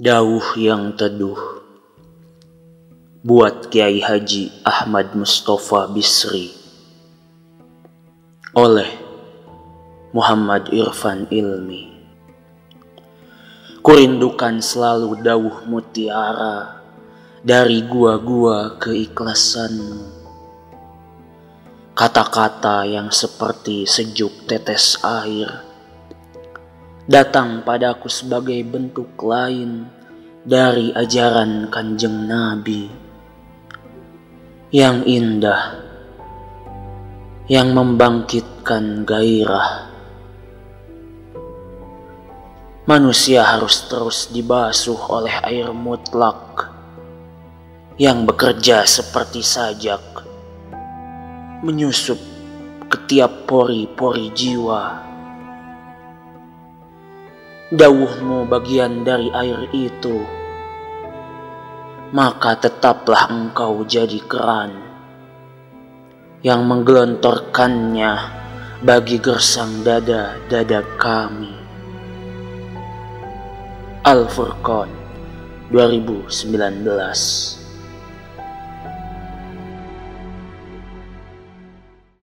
Dawuh yang teduh buat Kiai Haji Ahmad Mustafa Bisri oleh Muhammad Irfan Ilmi. Kurindukan selalu dawuh mutiara dari gua-gua keikhlasanmu. Kata-kata yang seperti sejuk tetes air datang padaku sebagai bentuk lain dari ajaran Kanjeng Nabi yang indah, yang membangkitkan gairah. Manusia harus terus dibasuh oleh air mutlak yang bekerja seperti sajak, menyusup ke tiap pori-pori jiwa dawuhmu bagian dari air itu, maka tetaplah engkau jadi keran yang menggelontorkannya bagi gersang dada-dada kami. Al-Furqan 2019